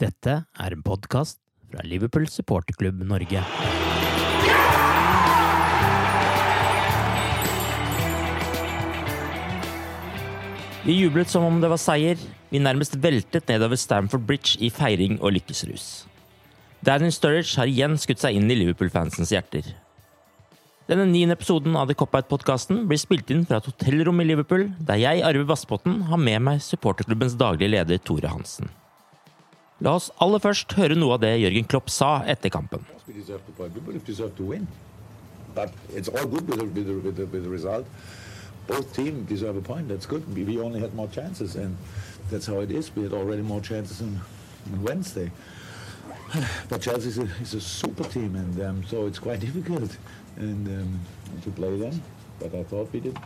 Dette er en podkast fra Liverpool supporterklubb Norge. Vi jublet som om det var seier. Vi nærmest veltet nedover Stamford Bridge i feiring og lykkesrus. Daniel Sturridge har igjen skutt seg inn i Liverpool-fansens hjerter. Denne niende episoden av The Cop-Out-podkasten blir spilt inn fra et hotellrom i Liverpool, der jeg, Arve Vassbotn, har med meg supporterklubbens daglige leder Tore Hansen. La oss aller først høre noe av det Jørgen Klopp sa etter kampen. Both teams deserve a point. That's good. We, we only had more chances, and that's how it is. We had already more chances on, on Wednesday. But Chelsea is a, is a super team, and um, so it's quite difficult and um, to play them. But I thought we did,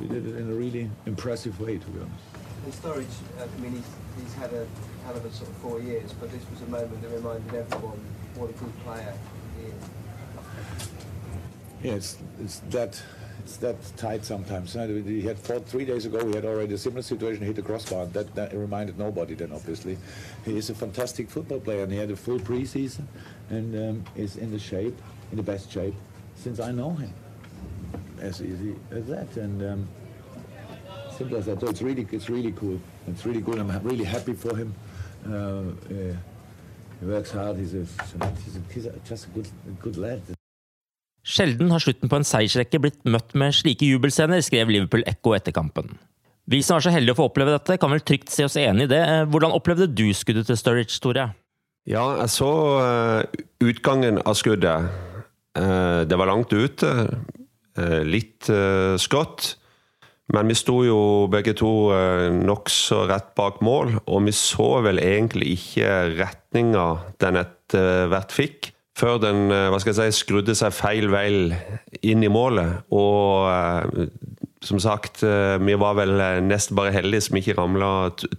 we did it in a really impressive way, to be honest. In Storage, uh, I mean, he's, he's had a a sort of four years, but this was a moment that reminded everyone what a good player he is. Yeah, it's, it's that it's that tight sometimes. He had fought three days ago. We had already a similar situation. Hit the crossbar. That, that reminded nobody. Then obviously, he is a fantastic football player, and he had a full preseason, and um, is in the shape, in the best shape since I know him. As easy as that, and um, simple as that. So it's really, it's really cool. It's really good. I'm really happy for him. Uh, uh, he works hard. He's a, he's, a, he's a, just a good, a good lad. Sjelden har slutten på en seiersrekke blitt møtt med slike jubelscener, skrev Liverpool Echo etter kampen. Vi som var så heldige å få oppleve dette, kan vel trygt se oss enig i det. Eh, Hvordan opplevde du skuddet til Sturridge, Tore? Ja, jeg så uh, utgangen av skuddet. Uh, det var langt ute. Uh, litt uh, skrått. Men vi sto jo begge to uh, nokså rett bak mål, og vi så vel egentlig ikke retninga den etter hvert fikk. Før den eh, hva skal jeg si, skrudde seg feil vei inn i målet. Og eh, som sagt, eh, vi var vel eh, nesten bare heldige som ikke ramla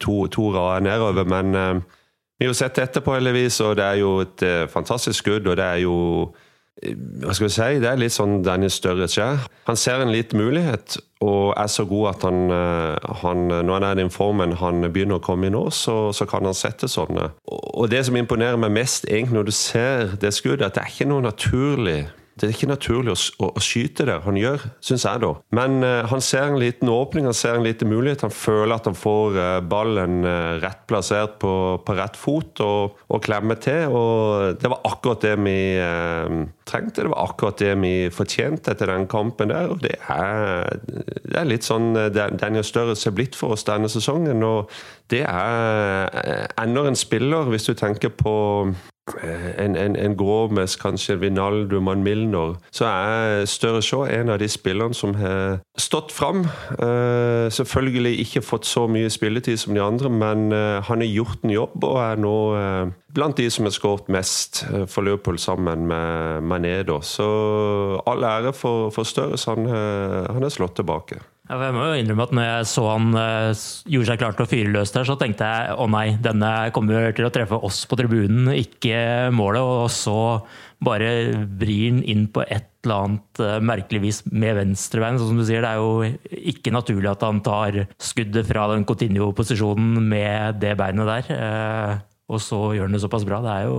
to, to rader nedover. Men eh, vi har jo sett det etterpå, heldigvis, og det er jo et eh, fantastisk skudd. Og det er jo eh, hva skal vi si, det er litt sånn Daniel Sturridge er. Han ser en liten mulighet, og er så god at han, eh, han når han er i den formen han begynner å komme i nå, så, så kan han sette sånne. Og det som imponerer meg mest egentlig når du ser det skuddet, at det er ikke noe naturlig det er ikke naturlig å, å, å skyte der han gjør, syns jeg, da. Men uh, han ser en liten åpning, han ser en liten mulighet. Han føler at han får uh, ballen uh, rett plassert på, på rett fot og, og klemmer til. Og det var akkurat det vi trengte. Det var akkurat det vi fortjente etter den kampen der. Og det er, det er litt sånn Dan- Daniel Størres er blitt for oss denne sesongen. Og det er enda en spiller, hvis du tenker på en, en, en Gromes, kanskje en Vinaldo, man Milner, så er Støre Shaw en av de spillerne som har stått fram. Uh, selvfølgelig ikke fått så mye spilletid som de andre, men uh, han har gjort en jobb og er nå uh, blant de som har skåret mest eh, for Liverpool sammen med Mané. Så all ære for, for Støre, så han, eh, han er slått tilbake. Jeg må jo innrømme at når jeg så han uh, gjorde seg klar til å fyre løs der, så tenkte jeg å nei, denne kommer til å treffe oss på tribunen, ikke målet. Og så bare vrir han inn på et eller annet uh, merkelig vis med venstrebein. Sånn som du sier, det er jo ikke naturlig at han tar skuddet fra den Cotinio-posisjonen med det beinet der. Uh, og så gjør han det såpass bra. Det jo,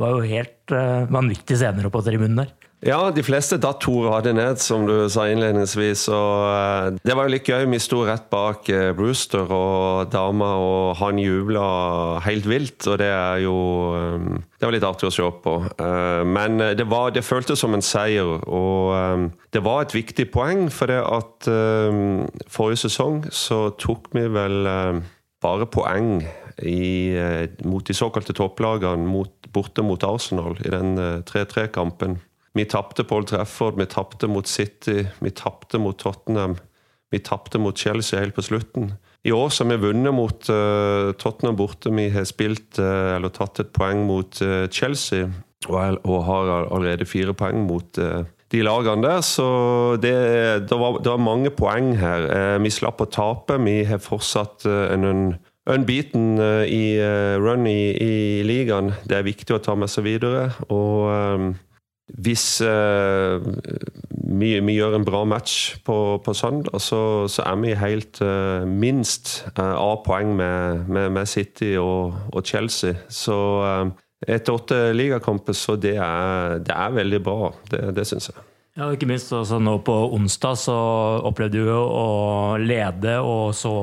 var jo helt vanvittige scener på tribunen der. Ja, de fleste datt to rader ned, som du sa innledningsvis. Og eh, det var jo litt gøy. Vi sto rett bak eh, Brewster og dama, og han jubla helt vilt. Og det er jo eh, Det var litt artig å se på. Men det, var, det føltes som en seier. Og det var et viktig poeng, for det at forrige sesong så tok vi vel bare poeng i, mot de såkalte topplagene borte mot Arsenal i den 3-3-kampen. Vi tapte Paul Trefford, vi tapte mot City, vi tapte mot Tottenham. Vi tapte mot Chelsea helt på slutten. I år har vi vunnet mot uh, Tottenham borte. Vi har spilt, uh, eller tatt et poeng mot uh, Chelsea og, og, har allerede fire poeng mot de lagene der. Så det, det, var, det var, mange poeng her. vi slapp å tape. Vi har fortsatt en, en unbeaten i run i, i ligaen. Det er viktig å ta med seg videre. og hvis uh, vi, vi, gjør en bra match på, på søndag, så, så, er vi helt uh, minst eh, A-poeng med, med, med, City og, og Chelsea. Så etter åtte ligakamper, så det er, det er, veldig bra. Det, det syns jeg. Ja, ikke minst altså nå på onsdag så opplevde du å lede og så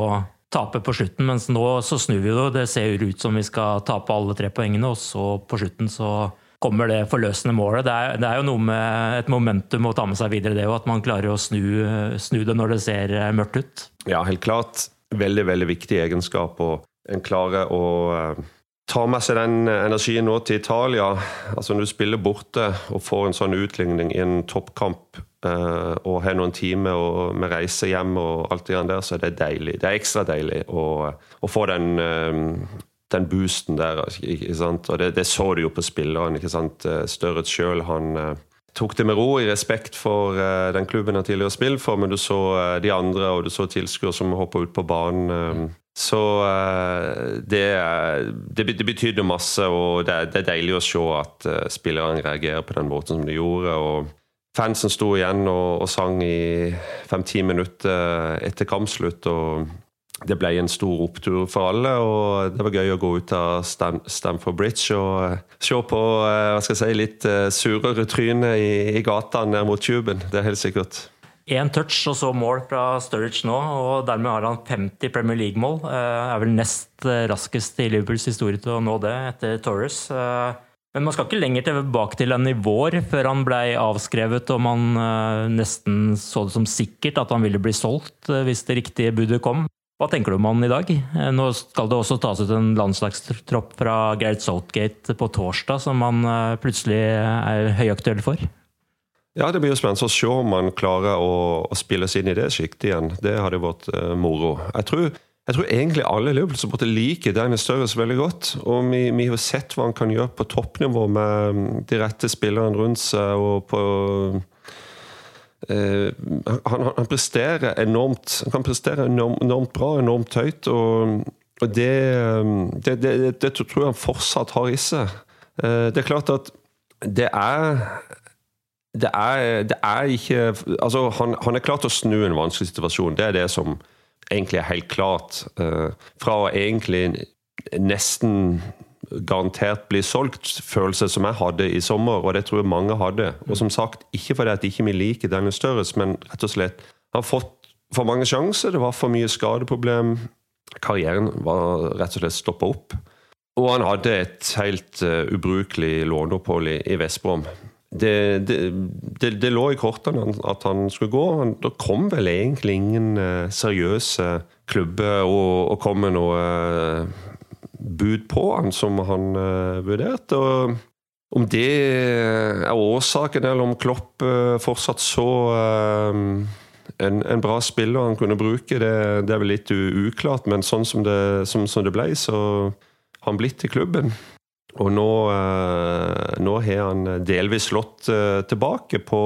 tape på slutten, mens nå så snur vi jo. Det ser ut som vi skal tape alle tre poengene, og så på slutten så kommer det forløsende målet. Det er, det er, jo noe med et momentum å ta med seg videre, det òg. At man klarer å snu, snu, det når det ser eh, mørkt ut. Ja, helt klart. Veldig, veldig viktig egenskap. Og en klarer å uh, ta med seg den energien nå til Italia. Altså Når du spiller borte og får en sånn utligning i en toppkamp og har noen timer med reise hjem og alt det der, så er det deilig. Det er ekstra deilig å, å få den den boosten der. ikke sant? Og det, det så du jo på spilleren. ikke sant? Eh, Støret sjøl, han uh, tok det med ro i respekt for uh, den klubben han tidligere spilt for, men du så de andre, og du så tilskuere som hoppa ut på banen. Så det, det, betydde masse, og det, er deilig å se at spillerne reagerer på den måten som de gjorde. og Fansen sto igjen og, og sang i fem-ti minutter etter kampslutt. og det ble en stor opptur for alle, og det var gøy å gå ut av Stamford Bridge og eh, se på eh, hva skal jeg si, litt eh, surere tryne i, i gata ned mot tuben. Det er helt sikkert. Én touch og så mål fra Sturridge nå, og dermed har han 50 Premier League-mål. Er vel nest raskest i Liverpools historie til å nå det, etter Torres. Men man skal ikke lenger tilbake til enn i vår før han ble avskrevet og man nesten så det som sikkert at han ville bli solgt hvis det riktige budet kom. Hva tenker du om han i dag? Eh, nå skal det også tas ut en landslagstropp fra Gareth Southgate på torsdag, som han eh, plutselig er høyaktuell for. Ja, Det blir jo spennende å se om han klarer å, å spille seg inn i det sjiktet igjen. Det hadde vært uh, moro. Jeg tror, jeg tror, egentlig alle Liverpool-supportere liker Daniel Størres veldig godt. Og vi, vi, har sett hva han kan gjøre på toppnivå med mm, de rette spillerne rundt seg. og på han, han, presterer enormt Han kan prestere enormt, enormt bra, enormt høyt. Og, og det, det, det, det, tror jeg han fortsatt har i seg. Eh, det er klart at det er det er, det er ikke Altså, han, han, er klar til å snu en vanskelig situasjon. Det er det som egentlig er helt klart. Eh, fra egentlig nesten garantert bli solgt, følelse som jeg hadde i sommer, og det tror jeg mange hadde. Og som sagt, ikke fordi at ikke vi liker Daniel Størres, men rett og slett har fått for mange sjanser. Det var for mye skadeproblem. Karrieren var rett og slett stoppa opp. Og han hadde et helt uh, ubrukelig låneopphold i, i Vestbrom. Det, det, det, det, lå i kortene at han skulle gå. Han, det kom vel egentlig ingen uh, seriøse klubber og, og kom med noe uh, bud på han som han uh, vurderte. og Om det er årsaken, eller om Klopp uh, fortsatt så uh, en, en, bra spiller han kunne bruke, det, det er vel litt uklart. Men sånn som det, som, som det ble, så har han blitt i klubben. Og nå, nå har han delvis slått tilbake på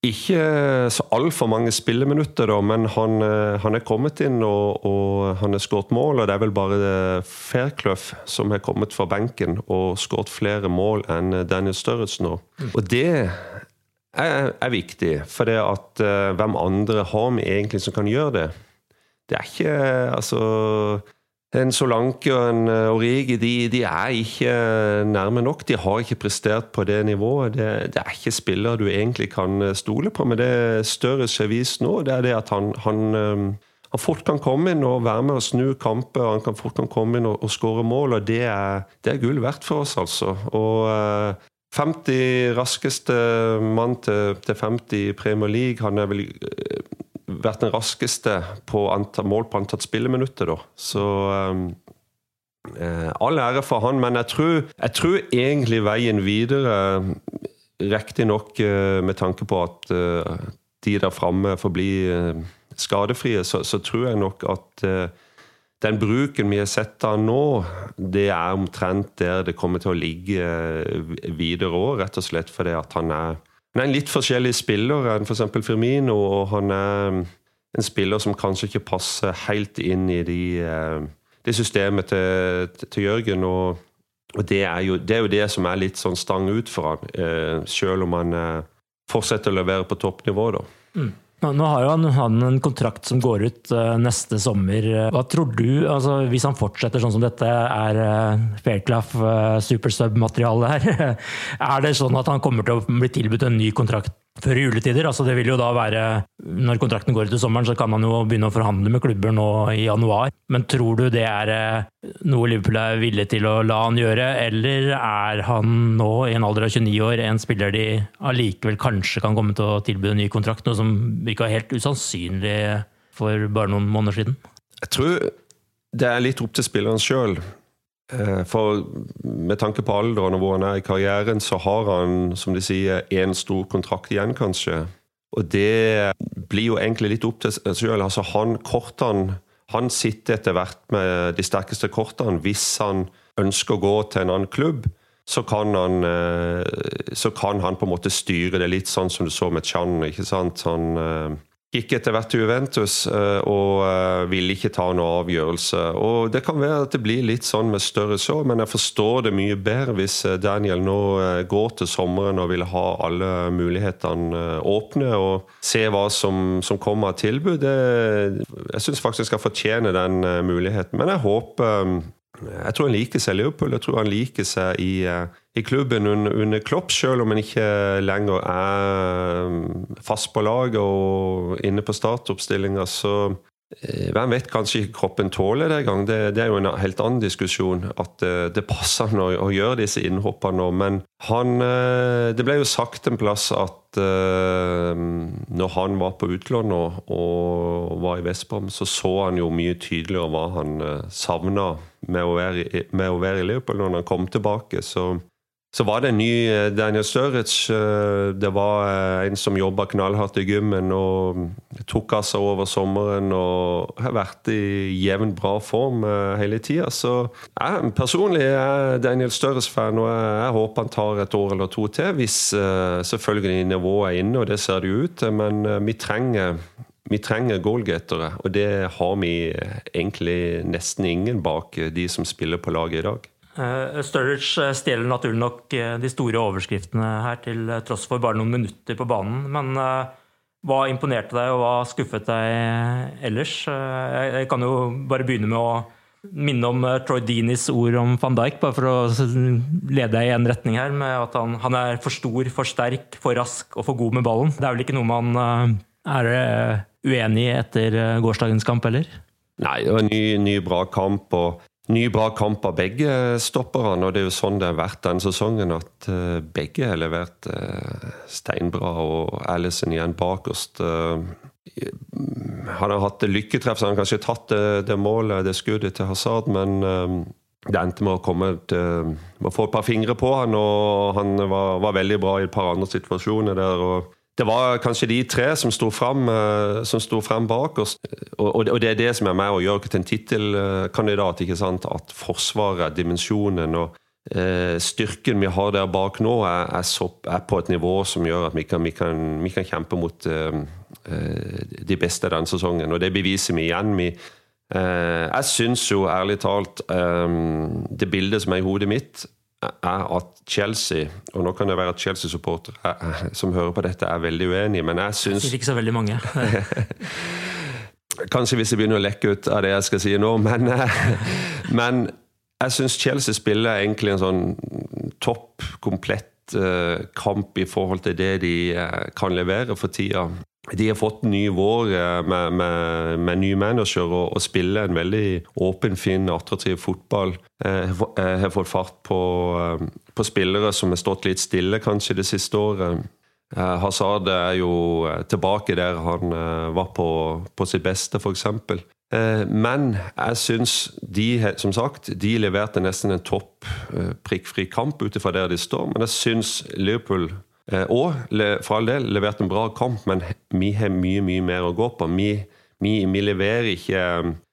ikke så altfor mange spilleminutter, da, men han, eh, han, er kommet inn og, og han har skåret mål. og Det er vel bare Fairclough som har kommet fra benken og skåret flere mål enn Daniel Sturridge nå. Mm. Og det er, er viktig, for det at uh, hvem andre har vi egentlig som kan gjøre det? Det er ikke Altså en Solanke og en eh, Origi de, de, er ikke nærme nok. De har ikke prestert på det nivået. Det, det er ikke spillere du egentlig kan eh, stole på. Men det større vist nå, det er det at han, han, eh, han, fort kan komme inn og være med og snu kamper. Han kan fort kan komme inn og, og skåre mål, og det er, det er, gull verdt for oss, altså. Og 50 raskeste mann til, til 50 i Premier League. Han er vel vært den raskeste på antall, mål på antatt spilleminutter, da. Så um, eh, all ære for han, men jeg tror, jeg tror egentlig veien videre Riktignok uh, med tanke på at uh, de der framme får bli uh, skadefrie, så, så, tror jeg nok at den bruken vi har sett av nå, det er omtrent der det kommer til å ligge videre òg, rett og slett fordi at han er han er en litt forskjellig spiller enn f.eks. Firmino, og han er en spiller som kanskje ikke passer helt inn i de, eh, det systemet til, til Jørgen. og, og det, er jo, det, er jo, det som er litt sånn stang ut for han, eh, selv om han eh, fortsetter å levere på toppnivå. da. Mm. Nå har jo han, han, en kontrakt som går ut uh, neste sommer. Hva tror du, altså, hvis han fortsetter sånn som dette, er uh, Fairclough uh, supersub-materiale her? er det sånn at han kommer til å bli tilbudt en ny kontrakt før juletider. Altså det vil jo da være Når kontrakten går ut i sommeren, så kan man jo begynne å forhandle med klubber nå i januar. Men tror du det er eh, noe Liverpool er villig til å la han gjøre, eller er han nå, i en alder av 29 år, en spiller de allikevel kanskje kan komme til å tilby en ny kontrakt, noe som virka helt usannsynlig for bare noen måneder siden? Jeg tror det er litt opp til spilleren sjøl. Eh, for med tanke på alderen og hvor han er i karrieren, så har han, som de sier, én stor kontrakt igjen, kanskje. Og det blir jo egentlig litt opp til seg sjøl. Altså, han, kortene, han sitter etter hvert med de sterkeste kortene. Hvis han ønsker å gå til en annen klubb, så kan han, eh, så kan han på en måte styre det litt sånn som du så med Chan. ikke sant? Eh, Gikk etter hvert til Juventus eh, og eh, ville ikke ta noen avgjørelse. Og Det kan være at det blir litt sånn med større så, men jeg forstår det mye bedre hvis eh, Daniel nå går til sommeren og vil ha alle mulighetene åpne og se hva som, som kommer av tilbud. Det, jeg syns faktisk jeg skal fortjene den muligheten. Men jeg håper jeg tror han liker seg i Liverpool. Jeg tror han liker seg i, i klubben under, Klopp, selv om han ikke lenger er mm, fast på laget og inne på startoppstillinga. Så eh, hvem vet, kanskje ikke kroppen tåler det engang. Det, det er jo en helt annen diskusjon. At eh, det passer han å, å, gjøre disse innhoppene nå. Men han Det ble jo sagt en plass at når han var på utlån og, og var i Vestbrom, så så han jo mye tydeligere hva han savna med å være, med å være i Liverpool. Når han kom tilbake, så, så var det en ny eh, Daniel Sturridge. Eh, det var eh, en som jobba knallhardt i gymmen og tok av seg over sommeren og har vært i jevn bra form hele tida. Så jeg personlig er Daniel Sturridge-fan, og jeg, håper han tar et år eller to til. Hvis selvfølgelig nivået er inne, og det ser det jo ut til. Men vi trenger vi trenger goalgettere, og det har vi egentlig nesten ingen bak de som spiller på laget i dag. Uh, Sturridge eh, stjeler naturlig nok eh, de store overskriftene her, til tross for bare noen minutter på banen. Men hva imponerte deg, og hva skuffet deg ellers? Jeg kan jo bare begynne med å minne om Troy Deanies ord om van Dijk, bare for å lede deg i en retning her, med at han, han, er for stor, for sterk, for rask og for god med ballen. Det er vel ikke noe man er uenig i etter eh, gårsdagens kamp, eller? Nei, det var en ny, ny bra kamp. og Ny bra kamp av begge stopperne, og det er jo sånn det har vært denne sesongen. At uh, begge har levert uh, steinbra, og Alison igjen bakerst. Uh, han har hatt lykketreff, så han har kanskje tatt det, det målet, det skuddet til Hazard, men det endte med å komme til, å få et par fingre på han, og han var, var veldig bra i et par andre situasjoner der. og det var kanskje de tre som sto fram, eh, frem bak oss. Og, det er det som er med å gjøre til en tittelkandidat. At Forsvaret, dimensjonen og eh, styrken vi har der bak nå, er, er, på et nivå som gjør at vi kan, vi kan, vi kan kjempe mot eh, de beste denne sesongen. Og det beviser vi igjen. Vi, jeg syns jo ærlig talt det bildet som er i hodet mitt, er at Chelsea Og nå kan det være at Chelsea-supportere som hører på dette, er veldig uenige, men jeg syns Ikke så veldig mange. Kanskje hvis jeg begynner å lekke ut av det jeg skal si nå, men, men jeg syns Chelsea spiller egentlig en sånn topp, komplett kamp i forhold til det de uh, kan levere for tida. De har fått en ny vår uh, med, med, med, ny manager og, og spiller en veldig åpen, fin, attraktiv fotball. Jeg har fått fart på, på spillere som har stått litt stille kanskje det siste året. Hazard er jo tilbake der han var på, på sitt beste, f.eks. Eh, men jeg syns de som sagt, de leverte nesten en topp eh, prikkfri kamp ut ifra der de står. Men jeg syns Liverpool òg, eh, for all del, leverte en bra kamp, men vi har mye mye mer å gå på. Vi, vi, vi leverer ikke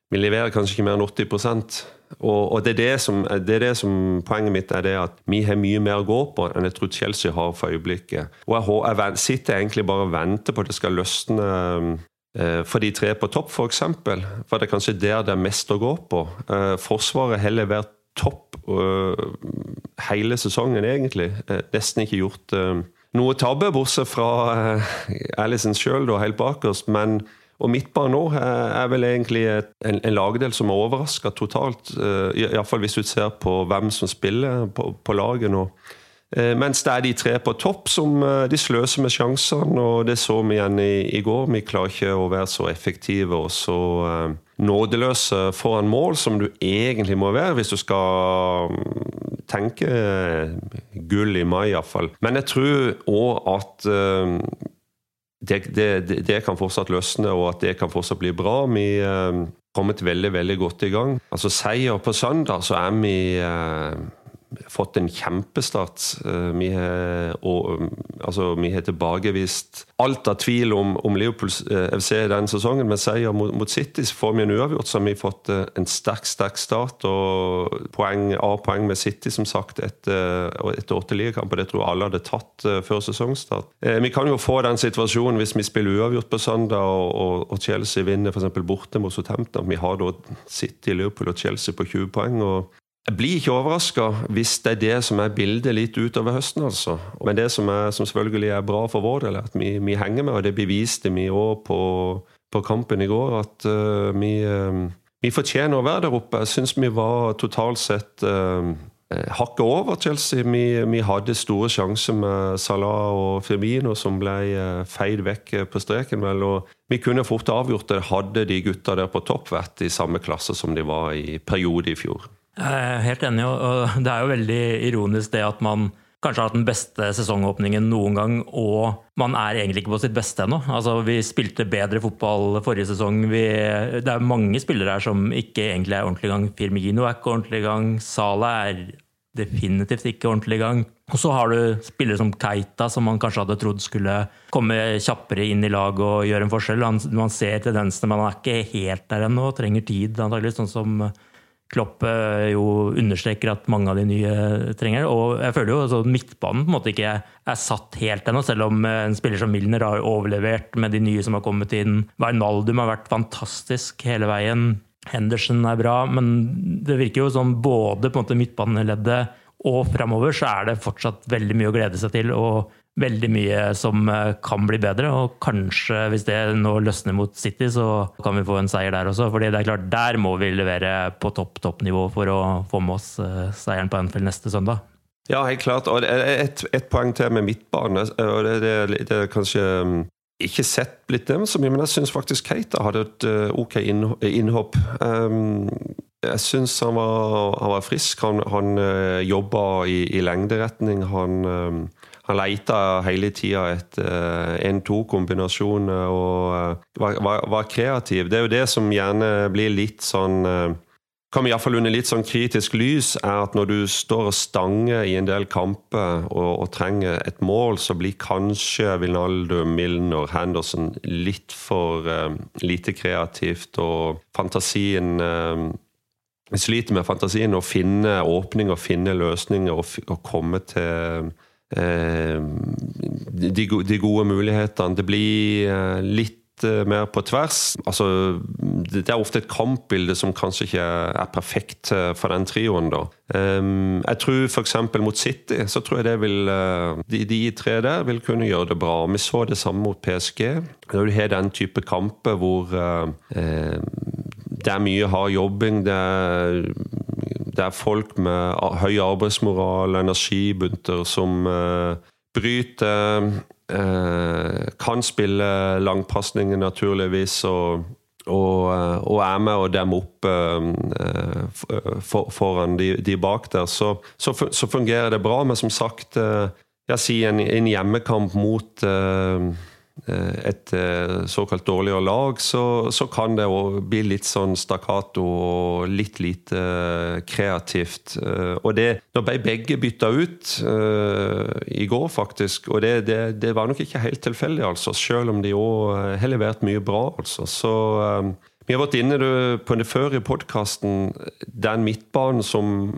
vi leverer kanskje ikke mer enn 80 og, og det, er det, som, det, er det som Poenget mitt er det at vi har mye mer å gå på enn jeg tror Chelsea har for øyeblikket. Og jeg, jeg sitter egentlig bare og venter på at det skal løsne for de tre på topp, f.eks. For, det er kanskje der det er mest å gå på. Eh, Forsvaret har vært topp eh, hele sesongen, egentlig. Nesten ikke gjort noe tabbe, bortsett fra Alison sjøl, helt bakerst. Men og midtbanen nå er vel egentlig en, en lagdel som er overraska totalt. Iallfall hvis du ser på hvem som spiller på, på laget nå. Eh, mens det er de tre på topp som eh, de sløser med sjansene, og det så vi igjen i, i går. Vi klarer ikke å være så effektive og så uh, nådeløse foran mål som du egentlig må være hvis du skal mm, tenke gull i mai, iallfall. Men jeg tror òg at det, det, det, kan fortsatt løsne, og at det kan fortsatt bli bra. Vi kommet veldig veldig godt i gang. Altså Seier på søndag, så er vi fått en kjempestart. Eh, vi har, og, altså, vi har tilbakevist alt av tvil om, om Liverpool eh, FC denne sesongen. Med seier mot, mot, City så får vi en uavgjort, så har vi fått eh, en sterk sterk start. og poeng, A-poeng med City, som sagt, etter, etter åtte ligakamper. Det tror jeg alle hadde tatt før sesongstart. Vi kan jo få den situasjonen hvis vi spiller uavgjort på søndag og, og, og Chelsea vinner f.eks. borte mot Southampton. Vi har da City, Liverpool og Chelsea på 20 poeng. og jeg blir ikke overraska hvis det er det som er bildet litt utover høsten. altså. Men det som, er, som selvfølgelig er bra for vår del, er at vi, vi henger med, og det beviste vi òg på, på, kampen i går. At uh, vi, uh, vi, fortjener å være der oppe. Jeg syns vi var totalt sett uh, hakket over Chelsea. Vi, vi, hadde store sjanser med Salah og Firmino som ble feid vekk på streken. vel, og Vi kunne fort avgjort det hadde de gutta der på topp vært i samme klasse som de var i periode i fjor. Helt enig, og det er jo veldig ironisk det at man kanskje har hatt den beste sesongåpningen noen gang, og man er egentlig ikke på sitt beste ennå. Altså, vi spilte bedre fotball forrige sesong. Vi, det er mange spillere her som ikke egentlig er ordentlig i gang. Firmino er ikke ordentlig i gang. Sala er definitivt ikke ordentlig i gang. Og så har du spillere som Keita, som man kanskje hadde trodd skulle komme kjappere inn i lag og gjøre en forskjell. Man ser tendensene, men han er ikke helt der ennå. Trenger tid, antakeligvis, sånn som Klopp eh, jo understreker at mange av de nye trenger det. Og jeg føler jo at midtbanen på en måte ikke er satt helt ennå, selv om eh, en spiller som Milner har overlevert med de nye som har kommet inn. Wijnaldum har vært fantastisk hele veien. Henderson er bra, men det virker jo som både på en måte midtbaneleddet og framover så er det fortsatt veldig mye å glede seg til. og veldig mye som eh, kan bli bedre. Og kanskje, hvis det nå løsner mot City, så kan vi få en seier der også. fordi det er klart, der må vi levere på topp toppnivå for å få med oss eh, seieren på Anfield neste søndag. Ja, helt klart. Og et, et poeng til med midtbane. og det, det, det er kanskje mm, ikke sett blitt nevnt så mye, men jeg syns faktisk Keita hadde et eh, ok innhopp. Um, jeg syns han, han, var frisk. Han, han jobba i, i lengderetning. Han um, han leita hele tida etter uh, 1-2-kombinasjoner og uh, var, var, var, kreativ. Det er jo det som gjerne blir litt sånn uh, Kommer iallfall under litt sånn kritisk lys, er at når du står og stanger i en del kamper og, og trenger et mål, så blir kanskje Vinaldo, Milner, Henderson litt for uh, lite kreativt, og fantasien vi sliter med fantasien å finne åpninger, finne løsninger og, og komme til eh, de, de, gode mulighetene. Det blir eh, litt Eh, mer på tvers. Altså, det er ofte et kampbilde som kanskje ikke er perfekt eh, for den trioen. da. Jeg tror f.eks. mot City så tror jeg det vil, eh, de, de, tre der vil kunne gjøre det bra. Vi så det samme mot PSG. Når du har den type kamper hvor eh, det er mye hard jobbing, det er, det er folk med høy arbeidsmoral, energibunter, som eh, bryter Eh, kan spille langpasninger, naturligvis, og, og, eh, og, er med og demmer opp for, foran de, de, bak der. Så, så, fungerer det bra. Men som sagt, jeg sier en, en hjemmekamp mot et eh, såkalt dårligere lag, så, så kan det bli litt sånn stakkato og litt lite eh, kreativt. Og det, Nå ble begge bytta ut i går, faktisk, og det, det, det, var nok ikke helt tilfeldig, altså, selv om de òg har levert mye bra. altså. Så Vi har vært inne på det før i podkasten. Den midtbanen som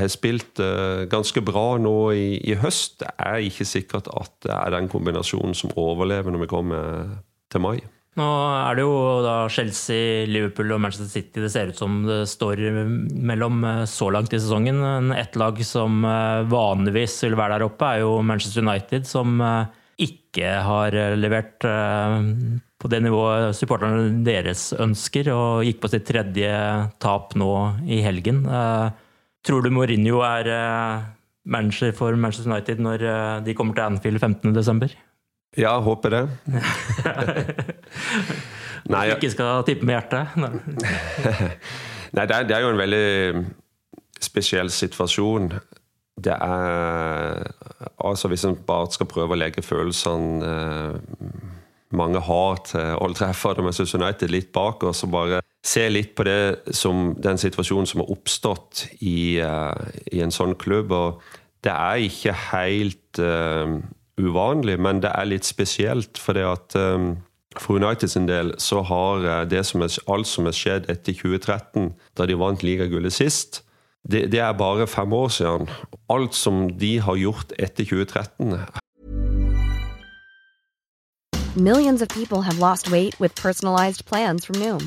har spilt uh, ganske bra nå i, i, høst. Det er ikke sikkert at det er den kombinasjonen som overlever når vi kommer til mai. Nå er det jo da Chelsea, Liverpool og Manchester City det ser ut som det står mellom eh, så langt i sesongen. Ett lag som eh, vanligvis vil være der oppe, er jo Manchester United, som ikke har levert på det nivået supporterne deres ønsker, og gikk på sitt tredje tap nå i helgen. Tror du Mourinho er uh, manager for Manchester United når uh, de kommer til Anfield 15.12.? Ja, håper det. Nei, jeg... Ikke skal tippe med hjertet? Nei, det er, det er, jo en veldig spesiell situasjon. Det er Altså, hvis en bare skal prøve å legge følelsene uh, mange har til Old Trafford og Manchester United litt bak oss, og bare se litt på det som den situasjonen som har oppstått i, uh, i en sånn klubb. og Det er ikke helt uh, uvanlig, men det er litt spesielt. For det at um, for United sin del så har det som er, alt som har skjedd etter 2013, da de vant ligagullet sist, det, det er bare fem år siden. Alt som de har gjort etter 2013 Millions of people have lost weight with personalized plans from Noom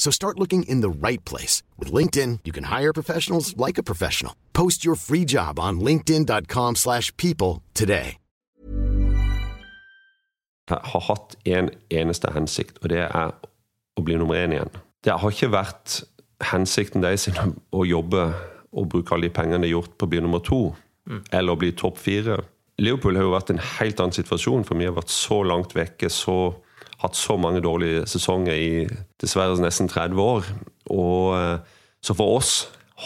So start looking in the right place. With LinkedIn, you can hire professionals like a professional. Post your free job on linkedin.com slash people today. Jeg har hatt en eneste hensikt, og det er å bli nummer én igjen. Det har ikke vært hensikten deres å jobbe og bruke alle de pengene gjort på å bli nummer to, mm. eller å bli topp fire. Liverpool har jo vært en helt annen situasjon, for vi har vært så langt vekke, så, hatt så mange dårlige sesonger i dessverre nesten 30 år. Og, eh, så for oss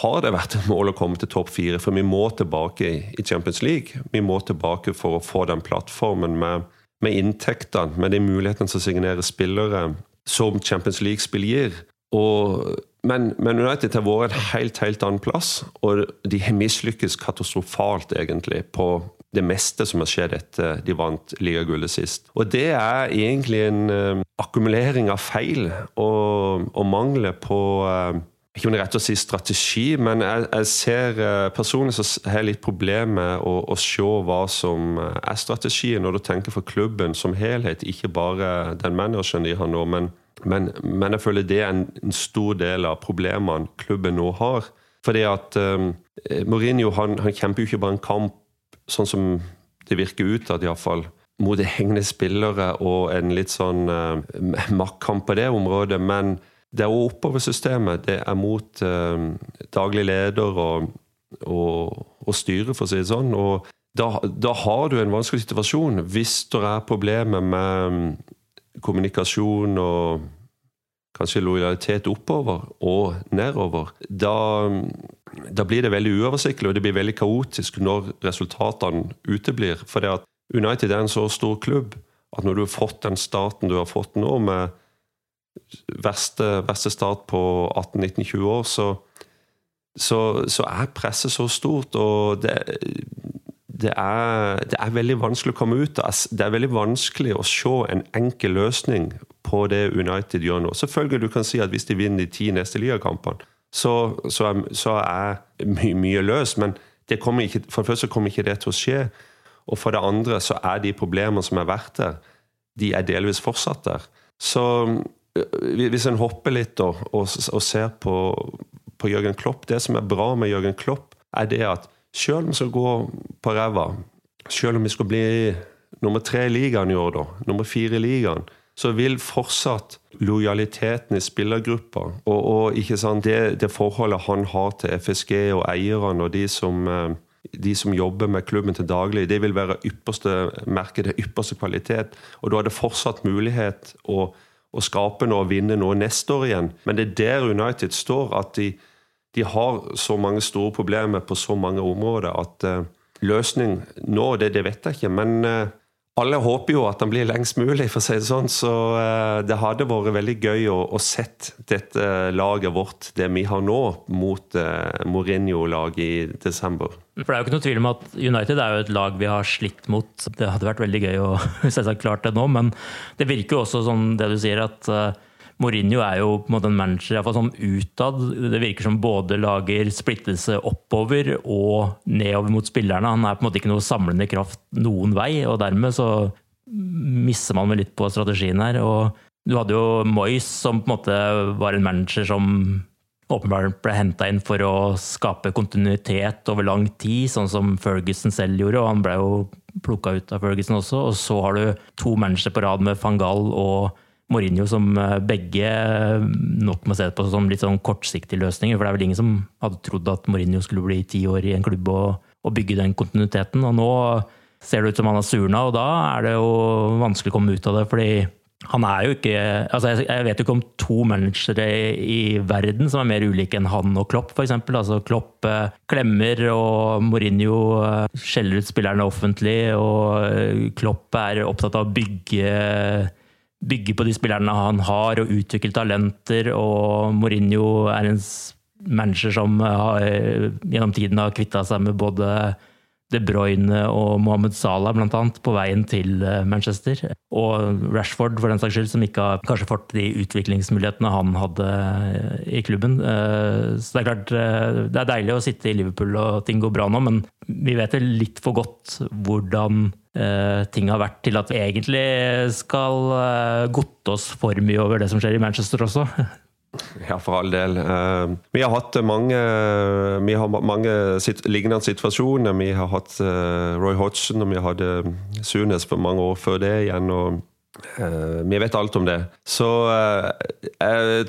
har det vært et mål å komme til topp fire, for vi må tilbake i Champions League. Vi må tilbake for å få den plattformen med, med inntektene, med de mulighetene som signerer spillere som Champions League-spill gir. Og, men, men, United har vært en helt, helt annen plass, og de har mislykkes katastrofalt, egentlig, på det meste som har skjedd etter de vant ligagullet sist. Og det er egentlig en uh, akkumulering av feil og, og mangler på uh, ikke om det er rett å si strategi, men jeg, jeg ser uh, personlig så har jeg litt problemer med å, å, se hva som er strategien når du tenker for klubben som helhet, ikke bare den manageren de har nå. Men, men, men, jeg føler det er en, en, stor del av problemene klubben nå har. Fordi at um, Mourinho han, han kjemper jo ikke bare en kamp sånn som det virker ut at iallfall mot hengende spillere og en litt sånn uh, maktkamp på det området. Men det er òg oppover systemet. Det er mot uh, daglig leder og, og, og styret, for å si det sånn. Og da, da, har du en vanskelig situasjon hvis det er problemer med um, kommunikasjon og kanskje lojalitet oppover og nedover. Da da blir det veldig uoversiktlig og det blir veldig kaotisk når resultatene uteblir. For det at United er en så stor klubb at når du har fått den starten du har fått nå, med verste, verste start på 18-19-20 år, så, så, så, er presset så stort. Og det, det, er, det, er, veldig vanskelig å komme ut av. Det er veldig vanskelig å se en enkel løsning på det United gjør nå. Selvfølgelig du kan si at hvis de vinner de ti neste ligakampene, så, så, er, så er my, mye løs. Men det ikke, for det første kommer ikke det til å skje. Og for det andre så er de problemene som har vært der, de er delvis fortsatt der. Så øh, hvis en hopper litt og, og, og ser på, på, Jørgen Klopp Det som er bra med Jørgen Klopp, er det at selv om vi skal gå på ræva, selv om vi skal bli nummer tre i ligaen i år, da, nummer fire i ligaen, så vil fortsatt lojaliteten i spillergruppa og, og ikke sant, det, det, forholdet han har til FSG og eierne og de som, eh, de som jobber med klubben til daglig, det vil være ypperste merke, det ypperste kvalitet. Og da er det fortsatt mulighet å, å skape noe og vinne noe neste år igjen. Men det er der United står, at de, de har så mange store problemer på så mange områder at uh, løsning nå, det, det, vet jeg ikke. men uh, alle håper jo at han blir lengst mulig, for å si det sånn. Så uh, det hadde vært veldig gøy å, å sett dette laget vårt, det vi har nå, mot Mourinho-laget i desember. For Det er jo ikke noe tvil om at United er jo et lag vi har slitt mot. Det hadde vært veldig gøy å selvsagt klart det nå, men det virker jo også sånn det du sier, at Mourinho er jo på en måte en manager iallfall sånn utad. Det virker som både lager splittelse oppover og nedover mot spillerne. Han er på en måte ikke noe samlende kraft noen vei, og dermed så misser man vel litt på strategien her. Og du hadde jo Moyes, som på en måte var en manager som åpenbart ble henta inn for å skape kontinuitet over lang tid, sånn som Ferguson selv gjorde, og han ble jo plukka ut av Ferguson også. Og så har du to managere på rad med van Gaal og Mourinho som eh, begge eh, nok må se på som litt sånn kortsiktige løsninger. For det er vel ingen som hadde trodd at Mourinho skulle bli ti år i en klubb og, og bygge den kontinuiteten. Og nå ser det ut som han har surna, og da er det jo vanskelig å komme ut av det. fordi han er jo ikke altså Jeg vet jo ikke om to managere i verden som er mer ulike enn han og Klopp, f.eks. Altså Klopp eh, klemmer, og Mourinho skjeller ut spillerne offentlig. Og Klopp er opptatt av å bygge, bygge på de spillerne han har, og utvikle talenter. Og Mourinho er en manager som har, gjennom tiden har kvitta seg med både de Bruyne og Mohammed Salah blant annet, på veien til eh, Manchester. Og Rashford, for den saks skyld, som ikke har kanskje fått de utviklingsmulighetene han hadde eh, i klubben. Eh, så det er klart, det er deilig å sitte i Liverpool og ting går bra nå, men vi vet litt for godt hvordan ting har vært til at vi egentlig skal godte oss for mye over det som skjer i Manchester også. Ja, for all del. Uh, vi har hatt mange, vi har mange lignende situasjoner. Vi har hatt Roy Hodgson, og vi hadde Sunes for mange år før det igjen. og Vi vet alt om det. Så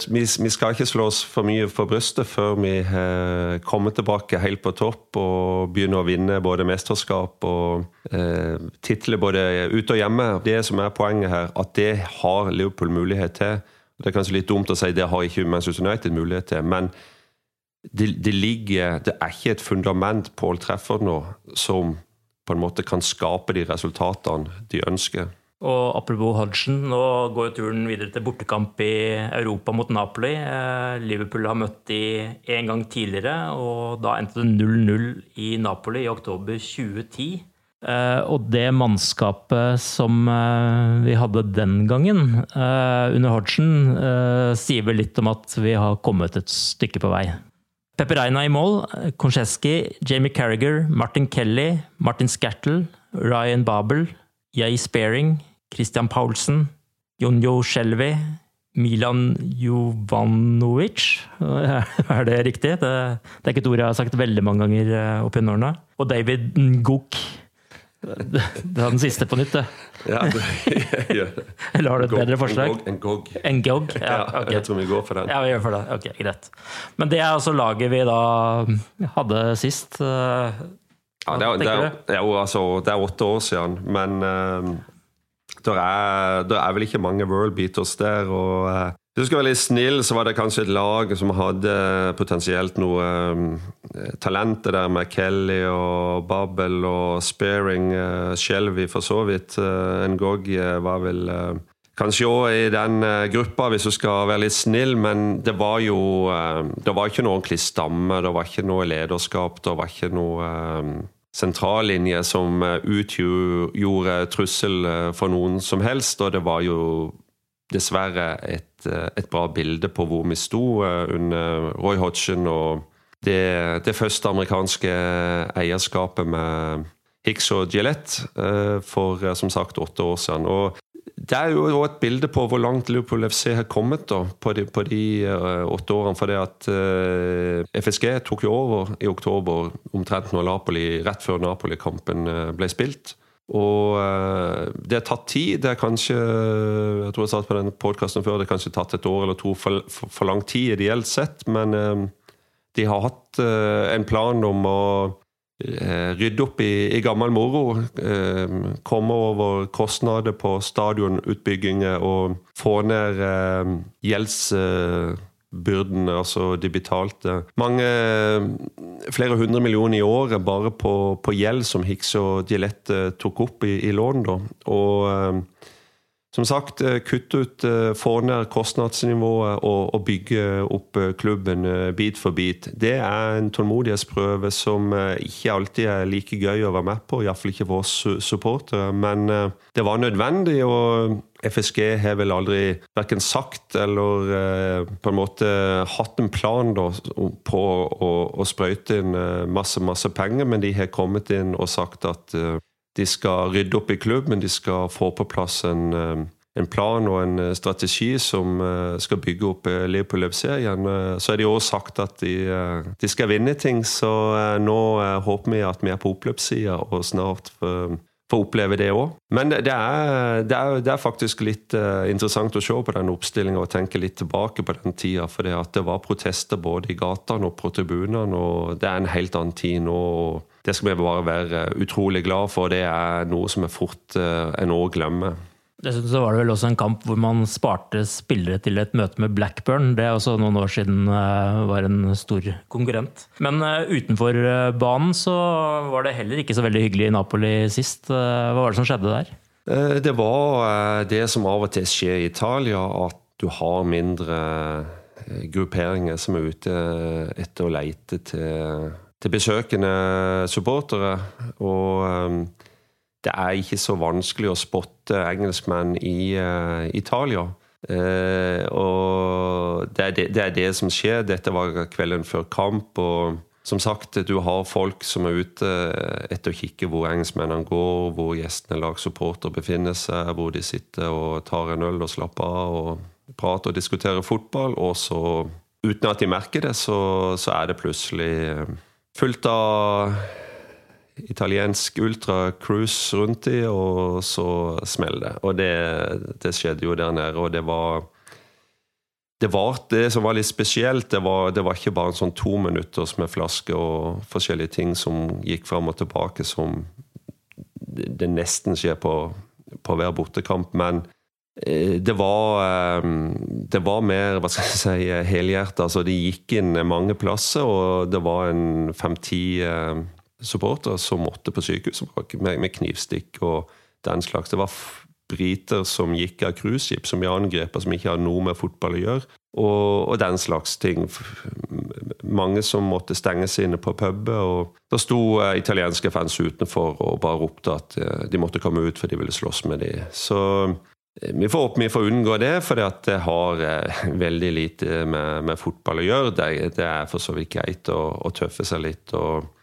vi, vi, skal ikke slå oss for mye for brystet før vi kommer tilbake helt på topp og begynner å vinne både mesterskap og titler både ute og hjemme. Det som er poenget her, at det har Liverpool mulighet til. Det er kanskje litt dumt å si det har ikke Manchester United mulighet til, men det, det, ligger Det er ikke et fundament Paul treffer nå som på en måte kan skape de resultatene de ønsker. Og Apropos Hodgson, nå går turen videre til bortekamp i Europa mot Napoli. Eh, Liverpool har møtt de en gang tidligere, og da endte det 0-0 i Napoli i oktober 2010. Uh, og det mannskapet som uh, vi hadde den gangen, under Hodgson, sier vel litt om at vi har kommet et stykke på vei. Peppereina i mål, Koncheski, Jamie Carriger, Martin Kelly, Martin Scattle, Ryan Babel, Jay Sparing, Christian Paulsen, Jonjo Shelby, Milan Jovanovic Er det riktig? Det, det, er ikke et ord jeg har sagt veldig mange ganger opp gjennom årene. Og David Ngook. Det er den siste på nytt, det. Ja, Eller har du et bedre forslag? Ngog. gog. En gog? Ja, okay. Jeg tror vi går for den. Ja, vi gjør for det. Ok, Greit. Men det er altså laget vi da hadde sist. Eh, ja, det er, det, er, det, er, altså, det er åtte år siden, men uh, det er, er, vel ikke mange world beaters der. og uh, hvis du skal være litt snill, så var det kanskje et lag som hadde potensielt noe um, talenter der med Kelly og Babel og Sparing. Uh, Shelby for så vidt. Uh, Ngog var vel uh, kanskje òg i den gruppa, hvis du skal være litt snill, men det var jo uh, Det var ikke noe ordentlig stamme, det var ikke noe lederskap, det var ikke noe um, sentrallinje som utgjorde trussel for noen som helst, og det var jo dessverre et, eh, et, bra bilde på hvor vi sto eh, under Roy Hodgson og det, det første amerikanske eierskapet med Hicks og Gillette eh, for som sagt åtte år siden. Og det er jo et bilde på hvor langt Liverpool FC har kommet da, på de, på de åtte årene. For det at uh, FSG tok jo over i oktober, omtrent når Napoli, rett før Napoli-kampen ble spilt. Og uh, det har tatt tid. Det er kanskje jeg tror jeg sa på den podkasten før, det har kanskje tatt et år eller to for, for, for lang tid ideelt sett. Men uh, de har hatt uh, en plan om å rydde opp i, i gammel moro. komme over kostnader på stadionutbygginger og få ned eh, gjeldsbyrdene, eh, altså de betalte mange flere hundre millioner i året bare på, på gjeld som Hicks og Gillette tok opp i, i lån. Da. Og eh, som sagt, eh, kutte ut, eh, få ned kostnadsnivået og, og, bygge opp klubben bit for bit. Det er en tålmodighetsprøve som ikke alltid er like gøy å være med på, iallfall ikke for oss supportere. Men det var nødvendig. og FSG har vel aldri verken sagt eller eh, på en måte hatt en plan da, på å, å, sprøyte inn eh, masse, masse penger, men de har kommet inn og sagt at eh, de skal rydde opp i klubben, de skal få på plass en, eh, en plan og en strategi som eh, skal bygge opp eh, Liverpool FC igjen. Så det jo også sagt at de, de, skal vinne ting, så nå håper vi at vi er på oppløpssida og snart få oppleve det òg. Men det er, det, er, det er, faktisk litt uh, interessant å se på den oppstillinga og tenke litt tilbake på den tida. For det, var protester både i gatene og på tribunene, og det er en helt annen tid nå. og Det skal vi bare være utrolig glad for. Det er noe som er fort uh, en år glemme. Dessuten så var det vel også en kamp hvor man sparte spillere til et møte med Blackburn. Det er også noen år siden uh, var en stor konkurrent. Men uh, utenfor uh, banen så var det heller ikke så veldig hyggelig i Napoli sist. hva var det som skjedde der? det var det som av og til skjer i Italia, at du har mindre grupperinger som er ute etter å leite til, til besøkende supportere. Og det er ikke så vanskelig å spotte engelskmenn i uh, Italia. Uh, og det er det, det er det, som skjer. Dette var kvelden før kamp. og som sagt, du har folk som er ute etter å kikke hvor engelskmennene går, hvor gjestene lag supporter befinner seg, hvor de sitter og tar en øl og slapper av og prater og diskuterer fotball. Og så, uten at de merker det, så, så er det plutselig fullt av italiensk ultracruise rundt i, og så smeller det. Og det, det, skjedde jo der nede, og det var det var det som var litt spesielt. Det var, det var ikke bare en sånn to minutter med flaske og forskjellige ting som gikk fram og tilbake, som det, nesten skjer på, på hver bortekamp. Men eh, det var, eh, det var mer hva skal jeg si, helhjertet. Altså, det gikk inn mange plasser, og det var en fem-ti eh, supportere som måtte på sykehuset med, med, knivstikk og den slags. Det var briter som gikk av cruiseskip, som ble angrepet, som ikke hadde noe med fotball å gjøre. Og, og, den slags ting. Mange som måtte stenge seg inne på puber. og Da sto uh, italienske fans utenfor og bare ropte at uh, de måtte komme ut for de ville slåss med dem. Så uh, vi får håpe vi får unngå det, for det har veldig lite med, med, fotball å gjøre. Det, det er for så vidt greit å, å tøffe seg litt. og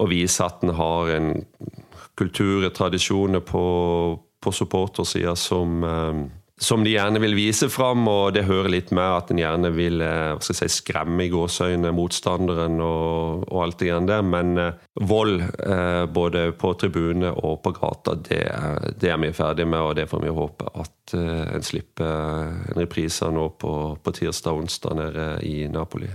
og vise at en har en kultur og tradisjoner på, på supportersida som, eh, som de gjerne vil vise fram, og det hører litt med at en gjerne vil eh, si, skremme i gåseøynene motstanderen og, og, alt det der. Men eh, vold, både på tribune og på gata, det, det, er vi ferdig med, og det får vi håpe at en slipper en reprise nå på, på tirsdag og onsdag nede i Napoli.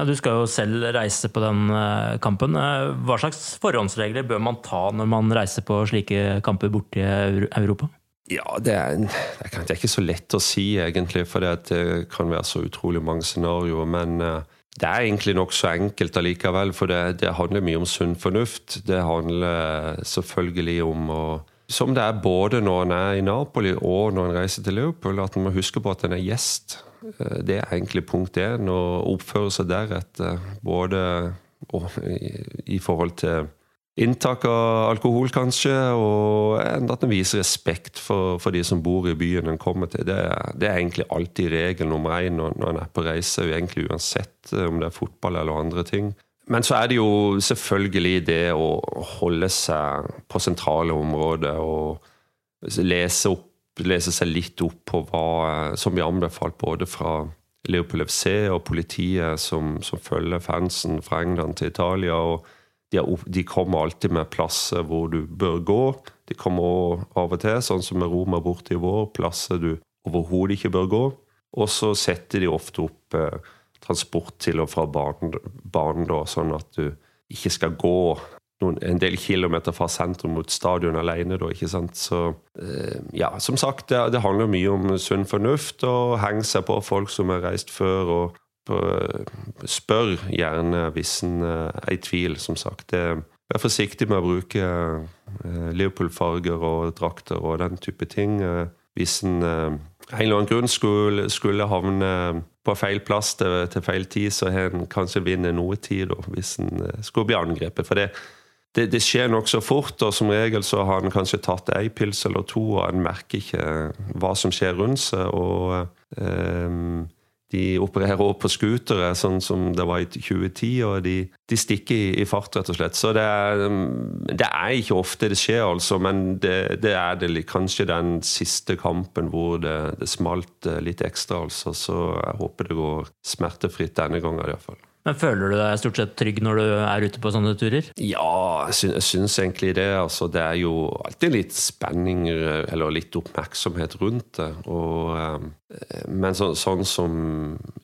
Ja, du skal jo selv reise på den eh, kampen. Eh, hva slags forhåndsregler bør man ta når man reiser på slike kamper borti Europa? Ja, det er, det er ikke så lett å si, egentlig, for det kan være så utrolig mange scenarioer. Men eh, det er egentlig nokså enkelt allikevel, for det, det, handler mye om sunn fornuft. Det handler selvfølgelig om å Som det er både når en er i Napoli og når en reiser til Liverpool, at en må huske på at en er gjest. Eh, det er egentlig punkt én, å oppføre seg deretter. Både i forhold til inntak av alkohol, kanskje, og at en viser respekt for, for, de som bor i byen en kommer til. Det, det er egentlig alltid regel nummer én når, når en er på reise, egentlig uansett eh, om det er fotball eller andre ting. Men så er det jo selvfølgelig det å holde seg på sentrale områder og lese opp lese seg litt opp på hva som blir anbefalt både fra Leopold FC og politiet som, som følger fansen fra England til Italia. og de, er, de, kommer alltid med plasser hvor du bør gå. De kommer også av og til, sånn som med Roma borte i vår, plasser du overhodet ikke bør gå. Og så setter de ofte opp eh, transport til og fra banen, banen da, sånn at du ikke skal gå noen, en del kilometer fra sentrum mot stadion alene. Da, ikke sant? Så eh, ja, som sagt, det, det, handler mye om sunn fornuft og henge seg på folk som har reist før. og Spør gjerne hvis en eh, er i tvil, som sagt. Vær forsiktig med å bruke eh, Liverpool-farger og drakter og den type ting. Hvis en av en eller annen grunn skulle, skulle havne på feil plass til, til feil tid, så har en kanskje vunnet noe tid da, hvis en skulle bli angrepet. For det, det, det skjer nokså fort, og som regel så har han kanskje tatt ei pils eller to, og han merker ikke hva som skjer rundt seg. og um, de opererer også på scootere, sånn som det var i 2010, og de, de stikker i, i, fart, rett og slett. Så det er, det er ikke ofte det skjer, altså, men det, det er det, kanskje den siste kampen hvor det, smalt litt ekstra, altså. Så jeg håper det går smertefritt denne gangen, iallfall. Men Føler du deg stort sett trygg når du er ute på sånne turer? Ja, jeg syns, egentlig det. Altså, det er jo alltid litt spenning eller litt oppmerksomhet rundt det. Og, eh, men så, sånn som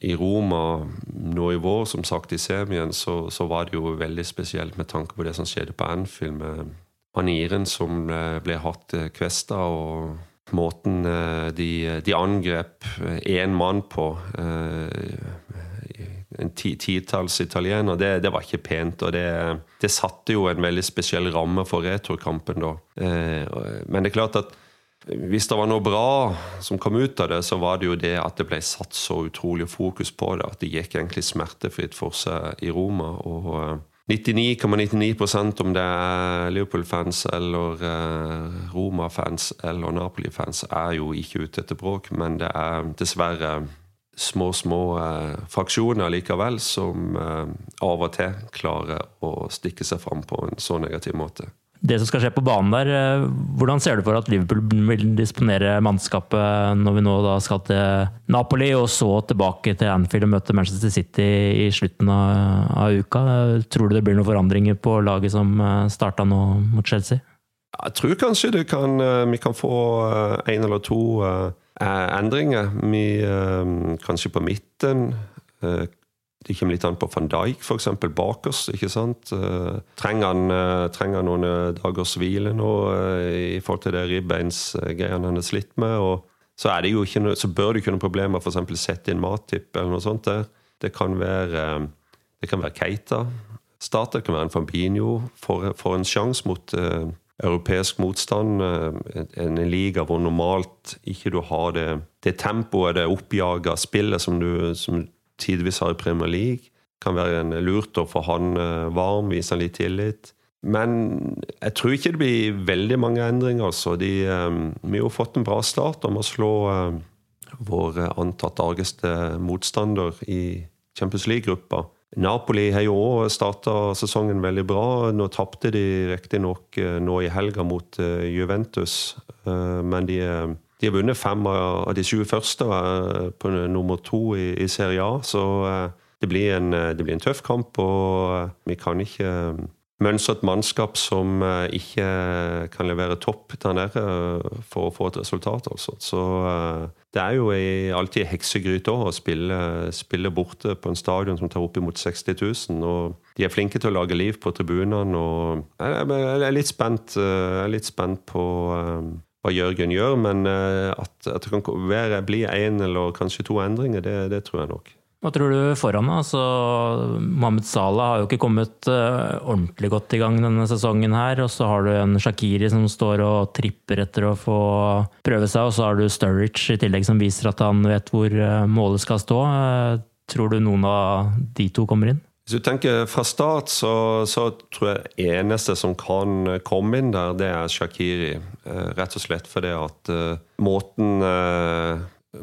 i Roma nå i vår, som sagt i semien, så, så, var det jo veldig spesielt med tanke på det som skjedde på Anfield med Aniren som ble hardt kvesta. og måten de, de angrep én mann på titalls italienere, det, det, var ikke pent. Og det, det, satte jo en veldig spesiell ramme for returkampen da. Eh, men det er klart at hvis det var noe bra som kom ut av det, så var det jo det at det ble satt så utrolig fokus på det. At det gikk egentlig smertefritt for seg i Roma. og 99,99 ,99 om det er Liverpool-fans eller eh, Roma-fans eller Napoli-fans, er jo ikke ute etter bråk, men det er dessverre små, små eh, fraksjoner likevel som eh, av og til klarer å stikke seg fram på en så negativ måte. Det som skal skje på banen der, eh, hvordan ser du for at Liverpool vil disponere mannskapet når vi nå skal til Napoli, og så tilbake til Anfield og møte Manchester City i slutten av, av uka? Tror du det blir noen forandringer på laget som starta nå mot Chelsea? Jeg tror kanskje det kan, vi kan få en eller to endringer. Vi, eh, kanskje på midten. Eh, det kommer litt an på van Dijk, f.eks. bak oss. ikke sant? Trenger han, trenger han noen dagers hvile nå i forhold til det ribbeinsgreiene han har slitt med? og så, er det jo ikke noe, så bør det ikke noe problem å sette inn mattipp eller noe sånt. der. Det kan være, det kan være Keita. Starter kan være en Fambinho. For, får en sjanse mot europeisk motstand. Eh, en liga hvor normalt ikke du har det, det tempoet, det oppjaga spillet som du som tidvis har i Premier League. Kan være en lurt å få han eh, varm, vise han litt tillit. Men jeg tror ikke det blir veldig mange endringer. Altså. De, eh, vi har jo fått en bra start om å slå vår antatt argeste motstander i Champions League-gruppa. Napoli har jo òg starta sesongen veldig bra. Nå tapte de riktignok eh, nå i helga mot eh, Juventus, eh, men de, de har vunnet fem av de 20 første på nummer to i, i Serie A. Så det blir, en, det blir en tøff kamp, og vi kan ikke mønstre et mannskap som ikke kan levere topp der nede for å få et resultat. Altså. Så det er jo alltid heksegryte å spille, spille, borte på en stadion som tar oppimot 60 000. Og de er flinke til å lage liv på tribunene. og Jeg er litt spent, er litt spent på eh, hva Jørgen gjør, men eh, at, at det kan være, bli én eller kanskje to endringer, det, det tror jeg nok. Hva tror du foran? Altså, Mohammed Salah har jo ikke kommet uh, ordentlig godt i gang denne sesongen. her, og Så har du en Shakiri som står og tripper etter å få prøve seg. Og så har du Sturridge i tillegg som viser at han vet hvor uh, målet skal stå. Uh, tror du noen av de to kommer inn? Hvis du tenker fra start, så, så, tror jeg eneste som kan komme inn der, det er Shakiri. Rett og slett fordi at måten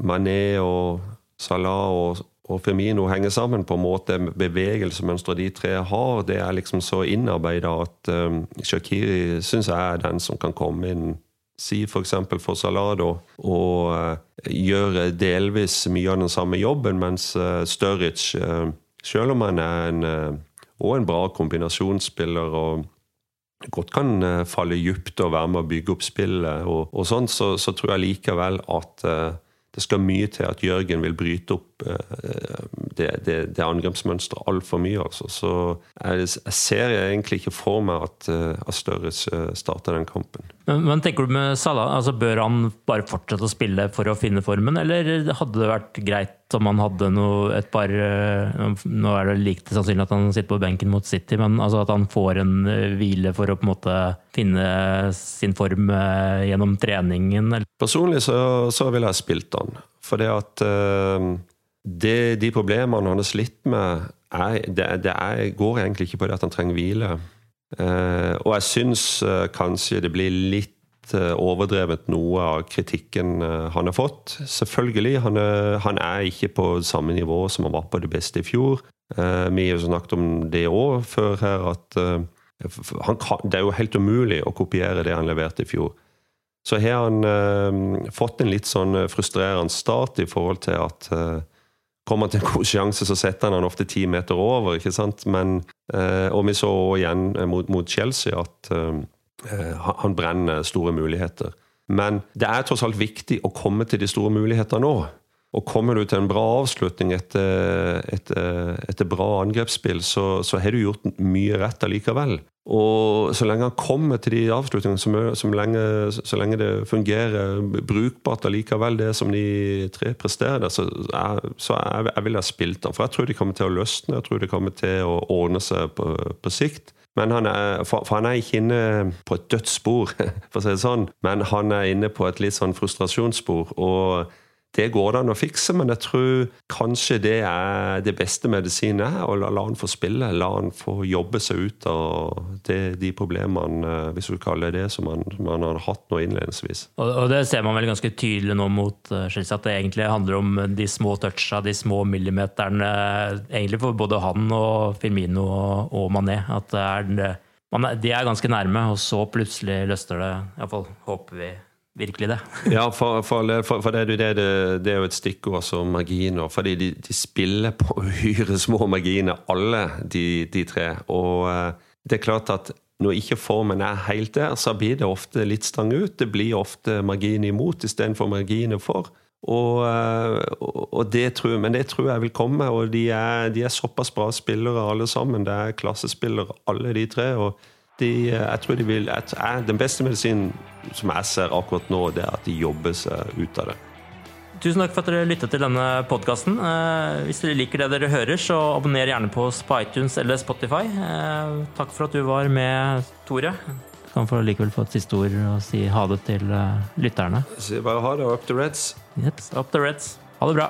Mané og Salah og og Firmino henger sammen på en måte. Bevegelsesmønsteret de tre har, det er liksom så innarbeida at um, Shakiri syns jeg er den som kan komme inn Si f.eks. for, for Salado og uh, gjøre delvis mye av den samme jobben, mens uh, Sturridge, uh, selv om han er en, og en bra kombinasjonsspiller og godt kan falle dypt og være med å bygge opp spillet, og, og sånn, så, så, tror jeg likevel at det skal mye til at Jørgen vil bryte opp eh, det, det, det angrepsmønsteret altfor mye. Altså. Så jeg, jeg, ser egentlig ikke for meg at, eh, at Større starter den kampen. Men, men, tenker du med Salah, altså Bør han bare fortsette å spille for å finne formen, eller hadde det vært greit om han hadde noe, et par eh, Nå er det likt sannsynlig at han sitter på benken mot City, men altså at han får en hvile for å på en måte finne sin form gjennom treningen? Personlig så, så ville jeg spilt han. For det at det, de problemene han har slitt med, er, det, det er, går egentlig ikke på det at han trenger hvile. Eh, og jeg syns eh, kanskje det blir litt eh, overdrevet noe av kritikken eh, han har fått. Selvfølgelig, han er, han er, ikke på samme nivå som han var på det beste i fjor. Eh, vi har jo snakket om det òg før her, at eh, kan, det er jo helt umulig å kopiere det han leverte i fjor. Så har han fått en litt sånn frustrerende start i forhold til at kommer han til en god sjanse, så setter han han ofte ti meter over. ikke sant? Men, eh, og vi så igjen mot, mot Chelsea at eh, han brenner store muligheter. Men det er tross alt viktig å komme til de store mulighetene nå. Og kommer du til en bra avslutning etter, etter, etter bra angrepsspill, så, så, har du gjort mye rett allikevel. Og så lenge han kommer til de avslutningene, så, lenge, så lenge det fungerer brukbart allikevel, det som de tre presterer der, så, er, så er, jeg vil ha spilt han. For jeg tror de kommer til å løsne, jeg tror de kommer til å ordne seg på, på sikt. Men han er, for, han er ikke inne på et dødsspor, for å si det sånn. Men han er inne på et litt sånn frustrasjonsspor. og det går det an å fikse, men jeg tror kanskje det er det beste medisinen er å la, han få spille. La han få jobbe seg ut av det, de problemene, hvis du kaller det som han, har hatt nå innledningsvis. Og, og, det ser man vel ganske tydelig nå mot uh, Chelsea, at det egentlig handler om de små toucha, de små millimeterne, egentlig for både han og Firmino og, og Mané. At er, man, de er ganske nærme, og så plutselig løsner det. Iallfall håper vi virkelig det. ja, for, for, for, for det, det, det, er jo et stikkord som marginer. Fordi de, de spiller på uhyre små marginer, alle de, de, tre. Og uh, det er klart at når ikke formen er helt der, så blir det ofte litt stang ut. Det blir ofte margin imot istedenfor marginer for. Og, uh, og det tror, men det tror jeg vil komme. Og de er, de er såpass bra spillere alle sammen. Det er klassespillere alle de tre. og de, eh, jeg tror de vil, at Den beste medisinen som jeg ser akkurat nå, det er at de jobber seg ut av det. Tusen takk for at dere lyttet til denne podkasten. Eh, hvis dere liker det dere hører, så abonner gjerne på oss på iTunes eller Spotify. Eh, takk for at du var med, Tore. Du kan få likevel få et siste ord og si ha det til lytterne. Si bare ha det. og Up the Reds. Yep, up the Reds. Ha det bra.